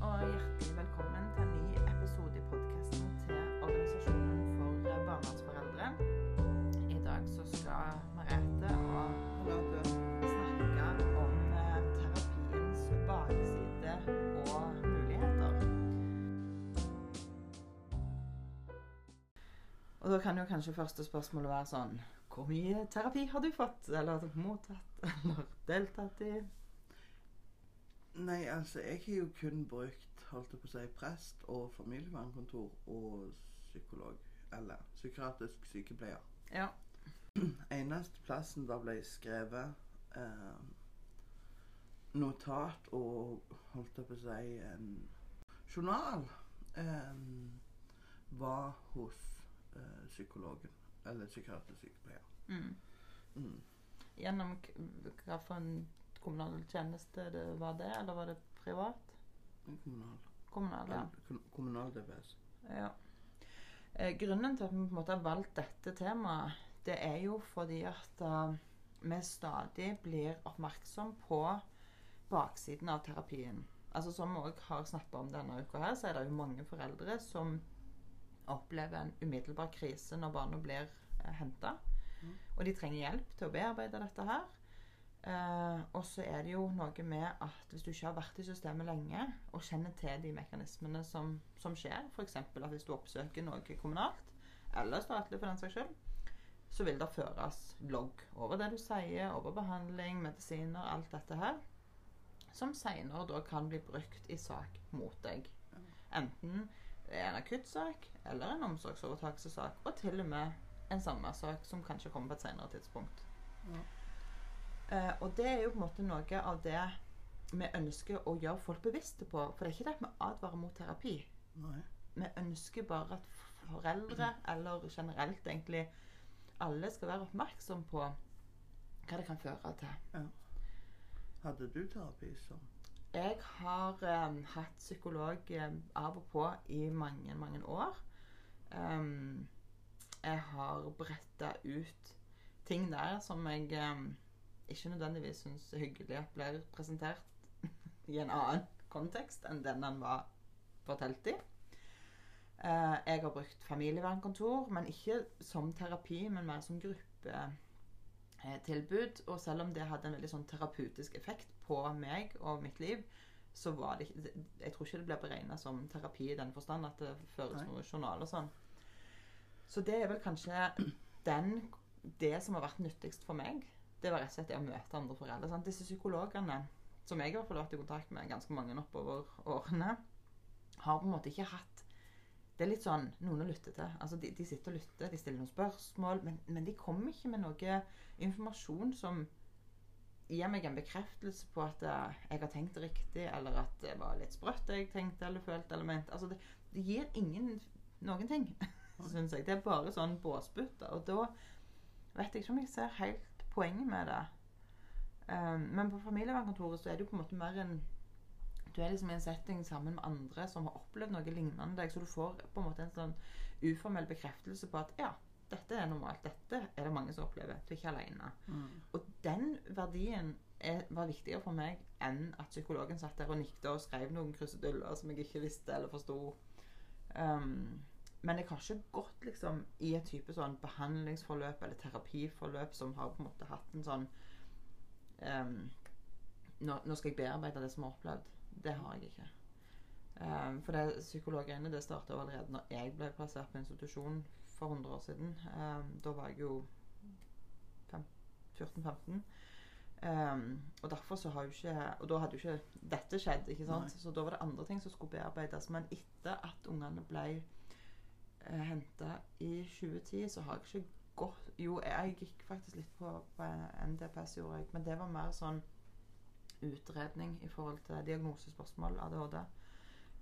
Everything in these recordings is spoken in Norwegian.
og hjertelig velkommen til en ny episode i podkasten til Organisasjonen for barnevernsforeldre. I dag så skal Merete og Charlotte snakke om eh, terapiens bakside og muligheter. Og da kan jo kanskje første spørsmålet være sånn Hvor mye terapi har du fått, eller mottatt, eller deltatt i? Nei, altså, jeg har jo kun brukt holdt jeg på å si, prest og familievernkontor og psykolog. Eller psykiatrisk sykepleier. Ja. Eneste plassen der ble skrevet eh, notat og holdt jeg på å si en journal, eh, var hos eh, psykologen. Eller psykiatrisk sykepleier. Mm. Mm. Gjennom hva for en kommunal tjeneste det var det, eller var det privat? Kommunal. Kommunal, ja. Kom- Kommunal DPS. ja. Eh, grunnen til at vi på en måte har valgt dette temaet, det er jo fordi at uh, vi stadig blir oppmerksom på baksiden av terapien. Altså Som vi også har snakket om denne uka, her, så er det jo mange foreldre som opplever en umiddelbar krise når barna blir eh, henta. Mm. Og de trenger hjelp til å bearbeide dette her. Eh, og så er det jo noe med at hvis du ikke har vært i systemet lenge og kjenner til de mekanismene som, som skjer, f.eks. at hvis du oppsøker noe kommunalt, eller statlig for den saks skyld, så vil det føres logg over det du sier, over behandling, medisiner, alt dette her, som senere da kan bli brukt i sak mot deg. Enten det er en akuttsak eller en omsorgsovertakelsessak, og til og med en samværssak som kanskje kommer på et senere tidspunkt. Ja. Eh, og det er jo på en måte noe av det vi ønsker å gjøre folk bevisste på. For det er ikke det at vi advarer mot terapi. Nei. Vi ønsker bare at foreldre, eller generelt egentlig alle, skal være oppmerksom på hva det kan føre til. Hadde du terapi som Jeg har eh, hatt psykolog eh, av og på i mange, mange år. Um, jeg har bretta ut ting der som jeg ikke nødvendigvis syns hyggelig at blir presentert i en annen kontekst enn den han var fortalt i. Eh, jeg har brukt familievernkontor, men ikke som terapi, men mer som gruppetilbud. Og selv om det hadde en veldig sånn terapeutisk effekt på meg og mitt liv, så var det ikke Jeg tror ikke det blir beregna som terapi i den forstand at det føres noe journal og sånn. Så det er vel kanskje den Det som har vært nyttigst for meg, det var rett og slett det å møte andre foreldre. Sant? Disse psykologene, som jeg i hvert fall har vært i kontakt med ganske mange oppover årene, har på en måte ikke hatt Det er litt sånn noen å lytte til. Altså, de, de sitter og lytter, de stiller noen spørsmål, men, men de kommer ikke med noe informasjon som gir meg en bekreftelse på at eh, jeg har tenkt riktig, eller at det var litt sprøtt det jeg tenkte eller følte eller mente. Altså, det, det gir ingen noen ting, syns jeg. Det er bare sånn båsbutter. Og da vet jeg ikke om jeg ser helt poenget med det. Um, men på familievernkontoret så er det jo på en måte mer en Du er liksom i en setting sammen med andre som har opplevd noe lignende deg, så du får på en måte en sånn uformell bekreftelse på at ja, dette er normalt. Dette er det mange som opplever. Du er ikke alene. Og den verdien er, var viktigere for meg enn at psykologen satt der og nikket og skrev noen kruseduller som jeg ikke visste eller forsto. Um, men jeg har ikke gått liksom i et type sånn behandlingsforløp eller terapiforløp som har på en måte hatt en sånn um, nå, nå skal jeg bearbeide det som er opplevd. Det har jeg ikke. Um, for det psykologgreiene det starta allerede når jeg ble plassert på institusjon for 100 år siden. Um, da var jeg jo 14-15. Um, og derfor så har jo ikke Og da hadde jo ikke dette skjedd, ikke sant? Nei. Så da var det andre ting som skulle bearbeides. Men etter at ungene ble uh, henta i 2010, så har jeg ikke gått Jo, jeg gikk faktisk litt på, på NDPS, gjorde jeg, men det var mer sånn utredning i forhold til diagnosespørsmål, ADHD.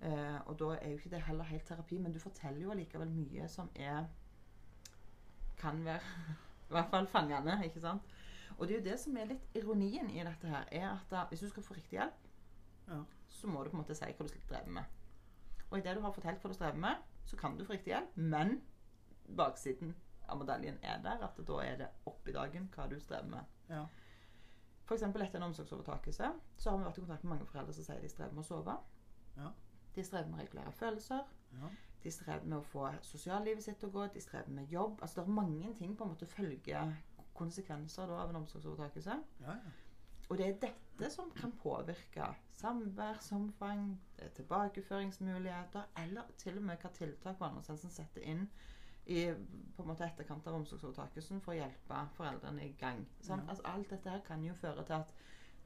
Eh, og da er jo ikke det heller helt terapi, men du forteller jo allikevel mye som er Kan være i hvert fall fangende, ikke sant? Og det er jo det som er litt ironien i dette her, er at da, hvis du skal få riktig hjelp, Ja. så må du på en måte si hva du strever med. Og idet du har fortalt hva du strever med, så kan du få riktig hjelp, men baksiden av medaljen er der, at da er det opp i dagen hva du strever med. Ja. For eksempel etter en omsorgsovertakelse så har vi vært i kontakt med mange foreldre som sier de strever med å sove. Ja. De strever med å regulere følelser. Ja. De strever med å få sosiallivet sitt til å gå. De strever med jobb. Altså, det er mange ting på en måte følger konsekvenser da, av en omsorgsovertakelse. Ja, ja. Og det er dette som kan påvirke samværsomfang, eh, tilbakeføringsmuligheter, eller til og med hva tiltak barnevernstjenesten setter inn i på en måte etterkant av omsorgsovertakelsen for å hjelpe foreldrene i gang. Sånn? Ja. Altså, alt dette her kan jo føre til at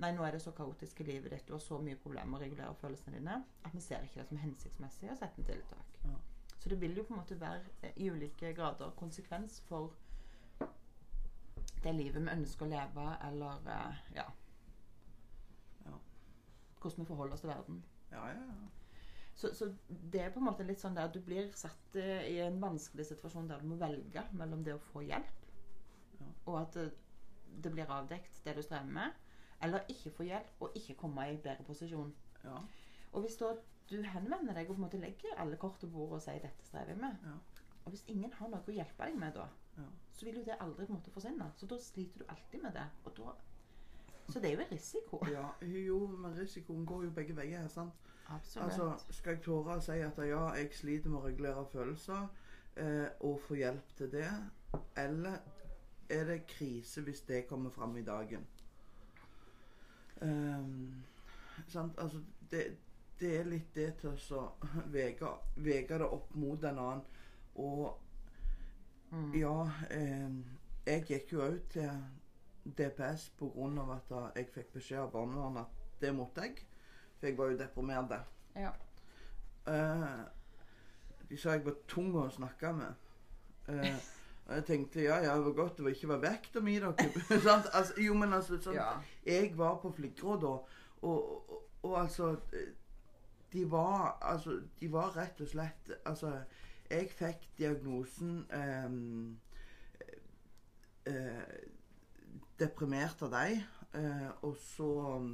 Nei, nå er det så kaotisk i livet ditt, du har så mye problemer med å regulere følelsene dine, at vi ser ikke det som hensiktsmessig å sette inn tiltak. Ja. Så det vil jo på en måte være eh, i ulike grader konsekvens for det livet vi ønsker å leve, eller eh. Ja. Hvordan vi forholder oss til verden. Ja, ja, ja. Så, så det er på en måte litt sånn der du blir satt eh, i en vanskelig situasjon der du må velge mellom det å få hjelp, Ja. og at det, det blir avdekt det du strever med, eller ikke få hjelp og ikke komme i bedre posisjon. ja. Og hvis da du henvender deg og på en måte legger alle kort på bordet og sier 'dette strever jeg med', Ja. og hvis ingen har noe å hjelpe deg med da, Ja. så vil jo det aldri på en måte forsvinne. Så da sliter du alltid med det. Og da, så det er jo en risiko. ja. Jo, men risikoen går jo begge veier. sant? Absolutt. Altså, Skal jeg tåre å si at ja, jeg sliter med å regulere følelser, eh, og få hjelp til det? Eller er det krise hvis det kommer fram i dagen? Ehm, sant? Altså, det, det er litt det til å vege det opp mot en annen. Og mm. ja, eh, jeg gikk jo òg til DPS pga. at jeg fikk beskjed av barnevernet at det måtte jeg. For jeg var jo deprimert. ja. Eh, de sa jeg var tung å snakke med. Eh, og jeg tenkte ja, ja, det var godt det var ikke var vekta mi, dere. Sant? altså, jo, men altså sånn, ja. Jeg var på Flikrå da, og, og, og altså De var altså De var rett og slett Altså, jeg fikk diagnosen eh, eh, deprimert av deg, eh, og så um,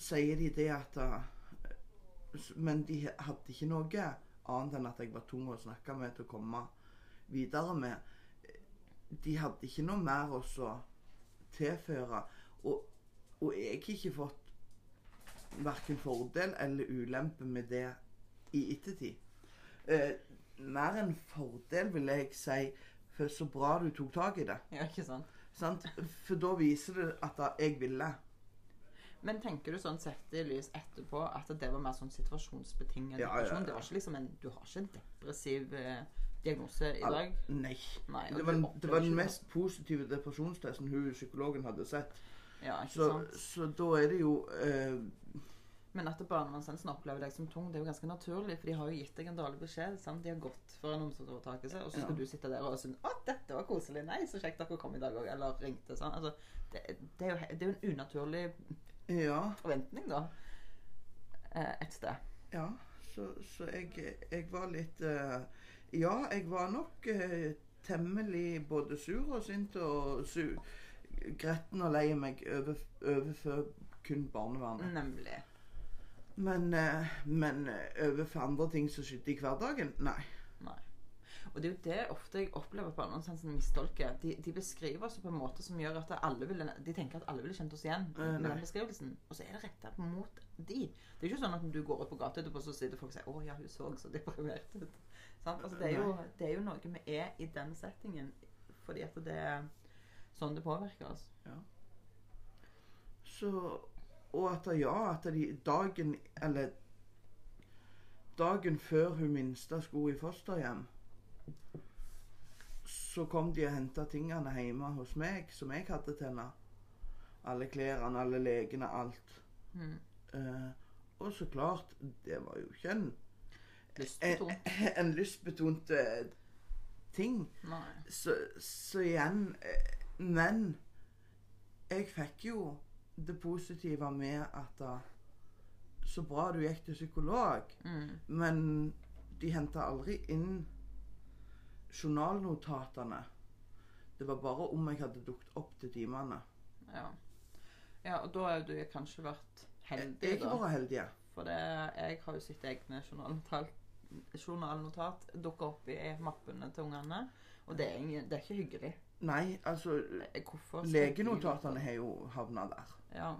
sier de det at eh, Men de hadde ikke noe annet enn at jeg var tung å snakke med til å komme videre med. De hadde ikke noe mer å tilføre. Og, og jeg har ikke fått verken fordel eller ulempe med det i ettertid. Eh, mer enn fordel, vil jeg si, for så bra du tok tak i det. ja, ikke sant? Sant? For da viser det at da jeg ville. Men tenker du sånn sett i lys etterpå at det var mer sånn situasjonsbetinget Ja, ja, ja. Det var ikke liksom en Du har ikke en depressiv eh, diagnose i dag? Nei. Nei. Det var, det var den mest positive depresjonstesten hun psykologen hadde sett. Ja, ikke Så, sant? så da er det jo eh, Men at barnevernstjenesten opplever deg som tung, det er jo ganske naturlig, for de har jo gitt deg en dårlig beskjed. sant? De har gått for en omsorgsovertakelse, og så skal Ja. du sitte der og synes 'Å, dette var koselig. Nei, så kjekt dere kom i dag òg.' Eller ringte sånn. Altså, det, det, er jo, det er jo en unaturlig Ja. forventning, da. eh, Et sted. ja. Så, så jeg, jeg var litt uh, Ja, jeg var nok uh, temmelig både sur og sint og su gretten og lei meg over, overfor kun barnevernet. Nemlig. Men, eh, men eh, overfor andre ting som skjedde i hverdagen? Nei. Nei. Og det er jo det ofte jeg opplever at barnevernstjenesten mistolker. De, de beskriver oss på en måte som gjør at alle ville, de tenker at alle ville kjent oss igjen uh, med den beskrivelsen. Og så er det retta mot de. Det er ikke sånn at når du går ut på gata etterpå, så sitter folk og sier 'Å ja, hun så så deprimert ut'. Sant? Altså, det, er jo, det er jo noe vi er i den settingen fordi at det er sånn det påvirker oss. Ja. Så Og at ja, at de dagen Eller dagen før hun minste skulle i fosterhjem, så kom de og henta tingene hjemme hos meg som jeg hadde til henne. Alle klærne, alle lekene, alt. Mm. Eh, og så klart, det var jo ikke en, Lystbetont. en, en lystbetont eh, ting. Så, så igjen eh, Men jeg fikk jo det positive med at da, Så bra du gikk til psykolog. Mm. Men de henta aldri inn journalnotatene. Det var bare om jeg hadde dukket opp til timene. Ja. ja, og da har du kanskje vært heldig, jeg, ikke da. bare heldig. For det, jeg har jo sett egne journalnotat, journalnotat dukke opp i mappene til ungene. Og det er, det er ikke hyggelig. Nei, altså Legenotatene har jo havna der. Ja.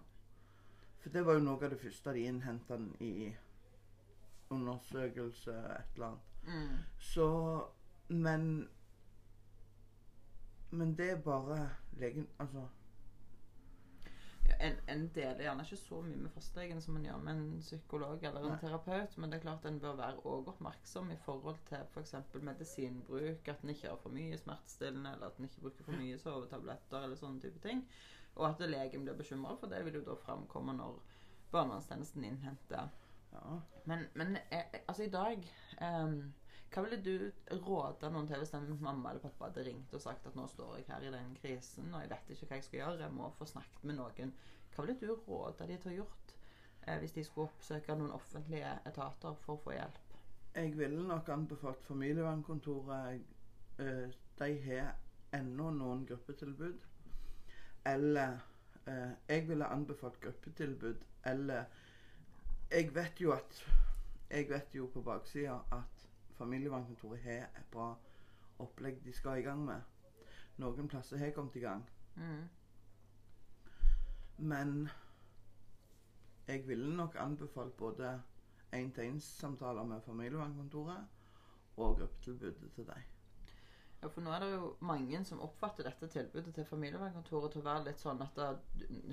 For det var jo noe av det første de innhenta i undersøkelse, et eller annet. Mm. Så Men Men det er bare legen Altså Ja, en, en deler gjerne ikke så mye med fastlegen som en gjør med en psykolog eller en Nei. terapeut, men det er klart en bør være også oppmerksom i forhold til f.eks. medisinbruk, at en ikke har for mye smertestillende, eller at en ikke bruker for mye sovetabletter eller sånne type ting. Og at legen blir bekymra, for det vil jo da framkomme når barnevernstjenesten innhenter Ja. Men, men eh, altså i dag um, Hva ville du råde noen til hvis en mamma eller pappa hadde ringt og sagt at nå står jeg her i den krisen, og jeg vet ikke hva jeg skal gjøre, jeg må få snakket med noen. Hva ville du råde de til å gjort eh, hvis de skulle oppsøke noen offentlige etater for å få hjelp? Jeg ville nok anbefalt familievernkontoret eh, De har ennå noen gruppetilbud. Eller eh, Jeg ville anbefalt gruppetilbud eller Jeg vet jo at Jeg vet jo på baksida at familievernkontoret har et bra opplegg de skal i gang med. Noen plasser har kommet i gang. Mm. Men jeg ville nok anbefalt både én-til-én-samtaler med familievernkontoret og gruppetilbudet til deg. Ja, for nå er det jo mange som oppfatter dette tilbudet til familievernkontoret til å være litt sånn at da,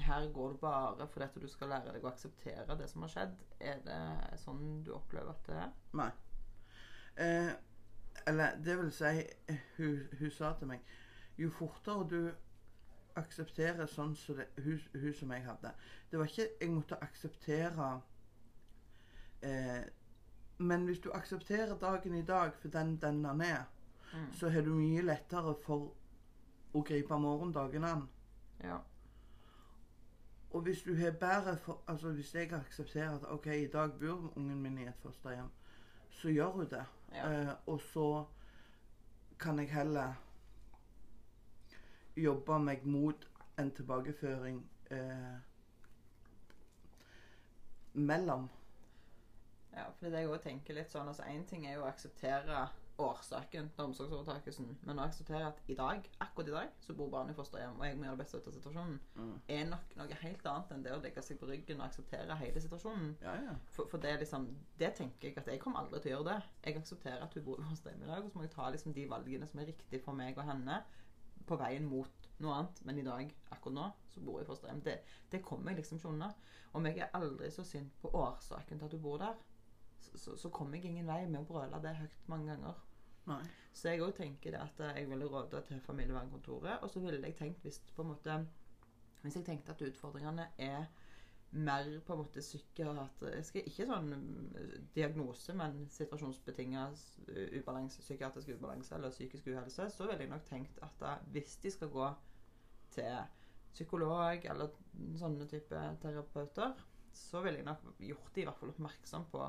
her går det bare fordi at du skal lære deg å akseptere det som har skjedd. Er det sånn du opplever at det er? Nei. Eh, eller det vil si hun, hun sa til meg Jo fortere du aksepterer sånn som det, hun, hun som jeg hadde Det var ikke jeg måtte akseptere eh, Men hvis du aksepterer dagen i dag for den den han er, Mm. så har du mye lettere for å gripe morgendagen an. Ja. Og hvis du har bedre for, altså hvis jeg aksepterer at ok, i dag bor ungen min i et fosterhjem, så gjør hun det. ja. Eh, og så kan jeg heller jobbe meg mot en tilbakeføring eh, mellom. Ja, for det jeg å tenker litt sånn, altså En ting er jo å akseptere årsaken til omsorgsovertakelsen, men å akseptere at i dag, akkurat i dag, så bor barnet i fosterhjem, og jeg må gjøre det beste ut av situasjonen, Mm. er nok noe helt annet enn det å legge seg på ryggen og akseptere hele situasjonen. Ja, ja. For, for det er liksom Det tenker jeg at jeg kommer aldri til å gjøre det. Jeg aksepterer at hun bor i fosterhjem i dag, og så må jeg ta liksom de valgene som er riktige for meg og henne, på veien mot noe annet. Men i dag, akkurat nå, så bor jeg i fosterhjem. Det, det kommer jeg liksom ikke unna. Om jeg er aldri så sint på årsaken til at hun bor der, så, så, så kommer jeg ingen vei med å brøle det høyt mange ganger. Nei. Så jeg òg tenker det at jeg ville råde til familievernkontoret. Og så ville jeg tenkt hvis på en måte Hvis jeg tenkte at utfordringene er mer på en måte psykiatriske Ikke sånn mm, diagnose, men situasjonsbetinga ubalanse, psykiatrisk ubalanse eller psykisk uhelse, så ville jeg nok tenkt at da, hvis de skal gå til psykolog eller sånne type terapeuter, så ville jeg nok gjort de i hvert fall oppmerksom på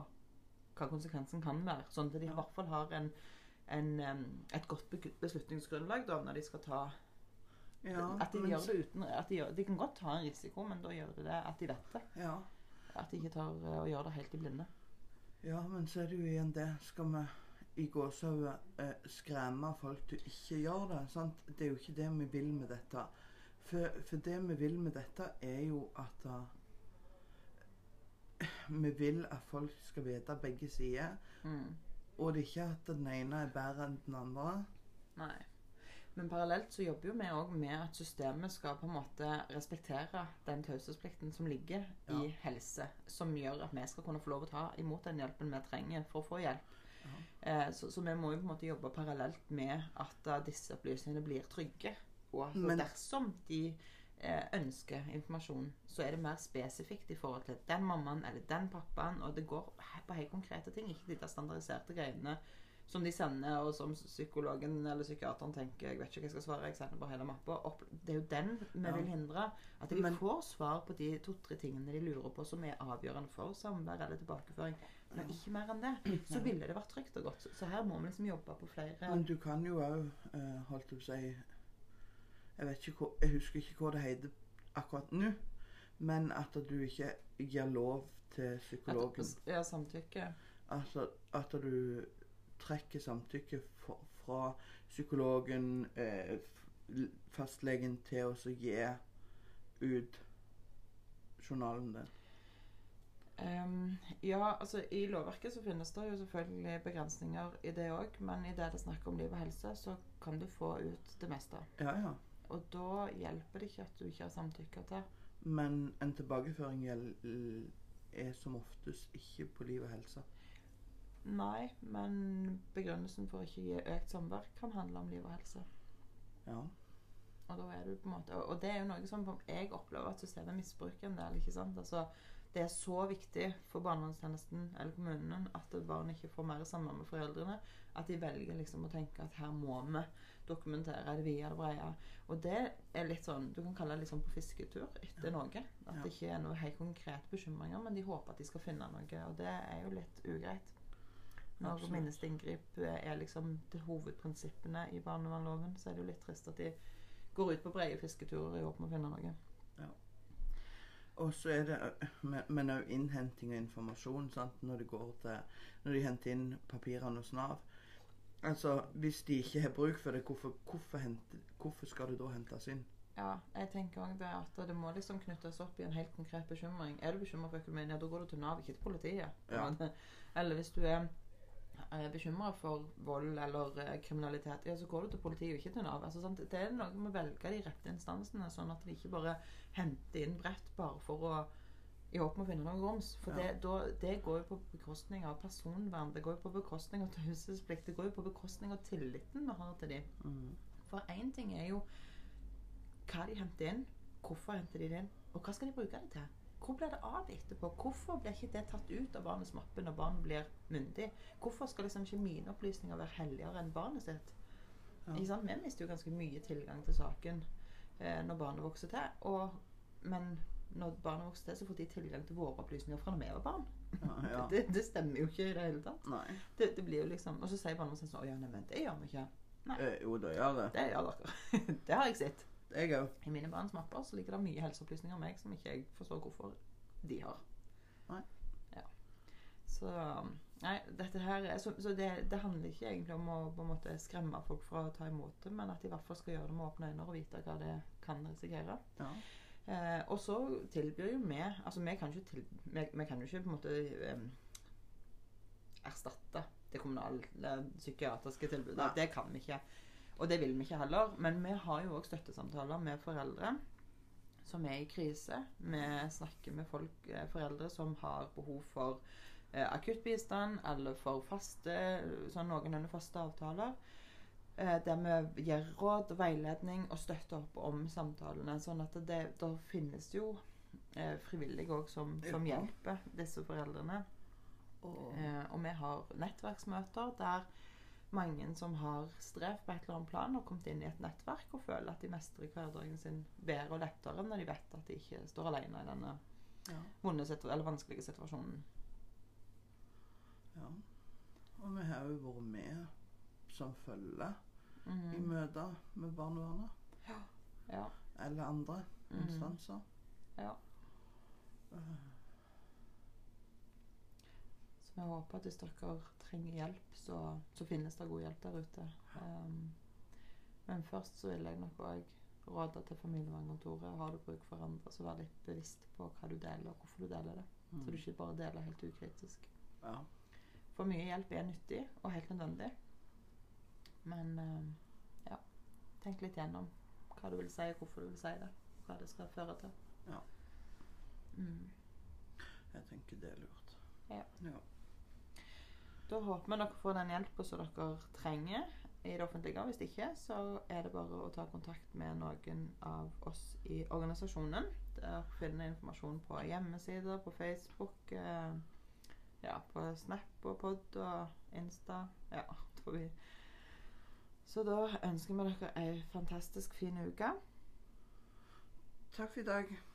hva konsekvensen kan være. Sånn at de i hvert fall har en, en, et godt beslutningsgrunnlag da, når de skal ta Ja, At de men gjør det uten at de, gjør, de kan godt ta en risiko, men da gjør de det at de vet det. Ja. At de ikke tar eh, og gjør det helt i blinde. ja, men så er det jo igjen det. Skal vi i gåsehud eh, skremme folk til ikke gjøre det? Sant? Det er jo ikke det vi vil med dette. For, for det vi vil med dette, er jo at eh, Vi vil at folk skal vite begge sider. Mm. Og det er ikke at den ene er bedre enn den andre. Nei. Men parallelt så jobber jo vi òg med at systemet skal på en måte respektere den taushetsplikten som ligger i helse, som gjør at vi skal kunne få lov å ta imot den hjelpen vi trenger for å få hjelp. Eh, så, så vi må jo på en måte jobbe parallelt med at eh, disse opplysningene blir trygge. Og dersom de ønsker informasjon, så er det mer spesifikt i forhold til den mammaen eller den pappaen. Og det går på helt konkrete ting, ikke de der standardiserte greiene som de sender, og som psykologen eller psykiateren tenker Jeg vet ikke hva jeg skal svare, jeg sender bare hele mappa. Det er jo den vi Ja. vil hindre. At de Men- får svar på de to-tre tingene de lurer på, som er avgjørende for samvær eller tilbakeføring. Men ikke mer enn det. Så ville det vært trygt og godt. Så, her må vi liksom jobbe på flere Men du kan jo òg, eh, holdt jeg på å si Jeg vet ikke hvor, jeg husker ikke hva det heter akkurat nå. Men at du ikke gir lov til psykologen. At- Ja, samtykke. Altså at du trekker samtykke fra, fra psykologen, eh, fastlegen, til å gi ut journalen din. Um, Ja, altså I lovverket så finnes det jo selvfølgelig begrensninger i det òg, men i det det er snakk om liv og helse, så kan du få ut det meste. Ja, ja. Og da hjelper det ikke at du ikke har samtykka til. Men en tilbakeføring er som oftest ikke på liv og helse. Nei, men begrunnelsen for å ikke gi økt samvær kan handle om liv og helse. Ja. Og Og, og det er jo noe som jeg opplever at systemet misbruker en del. ikke sant? Altså, det er så viktig for barnevernstjenesten eller kommunen at barn ikke får mer samvær med foreldrene, at de velger liksom å tenke at her må vi dokumentere det via det breie. Og det er litt sånn Du kan kalle det litt sånn på fisketur etter noe. At det ikke er noe helt konkrete bekymringer, men de håper at de skal finne noe. Og det er jo litt ugreit. Når Absolutt. minneste inngrip er liksom de hovedprinsippene i barnevernloven, så er det jo litt trist at de går ut på brede fisketurer i håp om å finne noe. Og så er det Men òg innhenting av informasjon. sant? Når de går til Når de henter inn papirene hos Nav. Altså, Hvis de ikke har bruk for det, hvorfor, hvorfor, hente, hvorfor skal det da hentes inn? Ja, jeg tenker også det at det må liksom knyttes opp i en helt konkret bekymring. Er du bekymra for økonomien, ja, da går du til Nav, ikke til politiet. Ja. Eller hvis du er bekymra for vold eller eh, kriminalitet, ja, så går du til politiet ikke til Nav. Altså? Det er noe med å velge de rette instansene, sånn at de ikke bare henter inn bredt bare for å i håp om å finne noe grums. For Ja. det, da, det går jo på bekostning av personvern. Det går jo på bekostning av taushetsplikt. Det går jo på bekostning av tilliten vi har til dem. Mm. For én ting er jo hva de henter inn, hvorfor henter de det inn, og hva skal de bruke det til? Hvor blir det av etterpå? Hvorfor blir ikke det tatt ut av barnets mappe når barnet blir myndig? Hvorfor skal liksom ikke mine opplysninger være helligere enn barnet sitt? Ja. Vi mister jo ganske mye tilgang til saken eh, når barnet vokser til. Og, men når barnet vokser til, så får de tilgang til våre opplysninger fra når vi var barn. Ja, ja. Det, det stemmer jo ikke i det hele tatt. Det, det blir jo liksom, Og så sier barnet sånn Å ja, nei, men det gjør vi ikke. Eh, jo, det gjør det. Det gjør dere. det har jeg sett. Jeg òg. I mine barns mapper så ligger det mye helseopplysninger om meg som ikke jeg forstår hvorfor de har. Nei. Ja. Så Nei, dette her er, Så, så det, det handler ikke egentlig om å på en måte skremme folk fra å ta imot det, men at de i hvert fall skal gjøre det med åpne øyne og vite hva det kan risikere. Ja. Eh, og så tilbyr jo vi Altså, vi kan jo ikke, vi, vi kan jo ikke på en måte eh, erstatte det kommunale psykiatriske tilbudet. Nei. Det kan vi ikke. Og det vil vi ikke heller. Men vi har jo òg støttesamtaler med foreldre som er i krise. Vi snakker med folk, eh, foreldre som har behov for eh, akutt bistand eller for faste, sånn noenlunde faste avtaler. Eh, der vi gir råd, veiledning og støtter opp om samtalene. Sånn at det, det finnes jo eh, frivillige òg som, som hjelper disse foreldrene. Og, Eh, og vi har nettverksmøter der mange som har strevd på et eller annet plan, har kommet inn i et nettverk og føler at de mestrer hverdagen sin bedre og lettere når de vet at de ikke står alene i denne ja, vonde eller vanskelige situasjonen. ja. Og vi har jo vært med som følge i Mhm. møter med barnevernet. Ja. Eller andre Mhm. instanser. Ja. Så vi håper at hvis dere trenger hjelp, så, så finnes det god hjelp der ute. Um, men først så vil jeg nok òg råde til familievernkontoret har du bruk for andre, så vær litt bevisst på hva du deler, og hvorfor du deler det. Så du ikke bare deler helt ukritisk. Ja. For mye hjelp er nyttig og helt nødvendig. Men um, ja, tenk litt gjennom hva du vil si, og hvorfor du vil si det. Og hva det skal føre til. Ja. Mm. Jeg tenker det er lurt. Ja. ja. Da håper vi dere får den hjelpa som dere trenger i det offentlige. Hvis ikke, så er det bare å ta kontakt med noen av oss i organisasjonen. Der finner informasjon på hjemmesider, på Facebook, eh, ja, på Snap og Pod og Insta. Ja, tror vi. Så da ønsker vi dere ei fantastisk fin uke. Takk for i dag.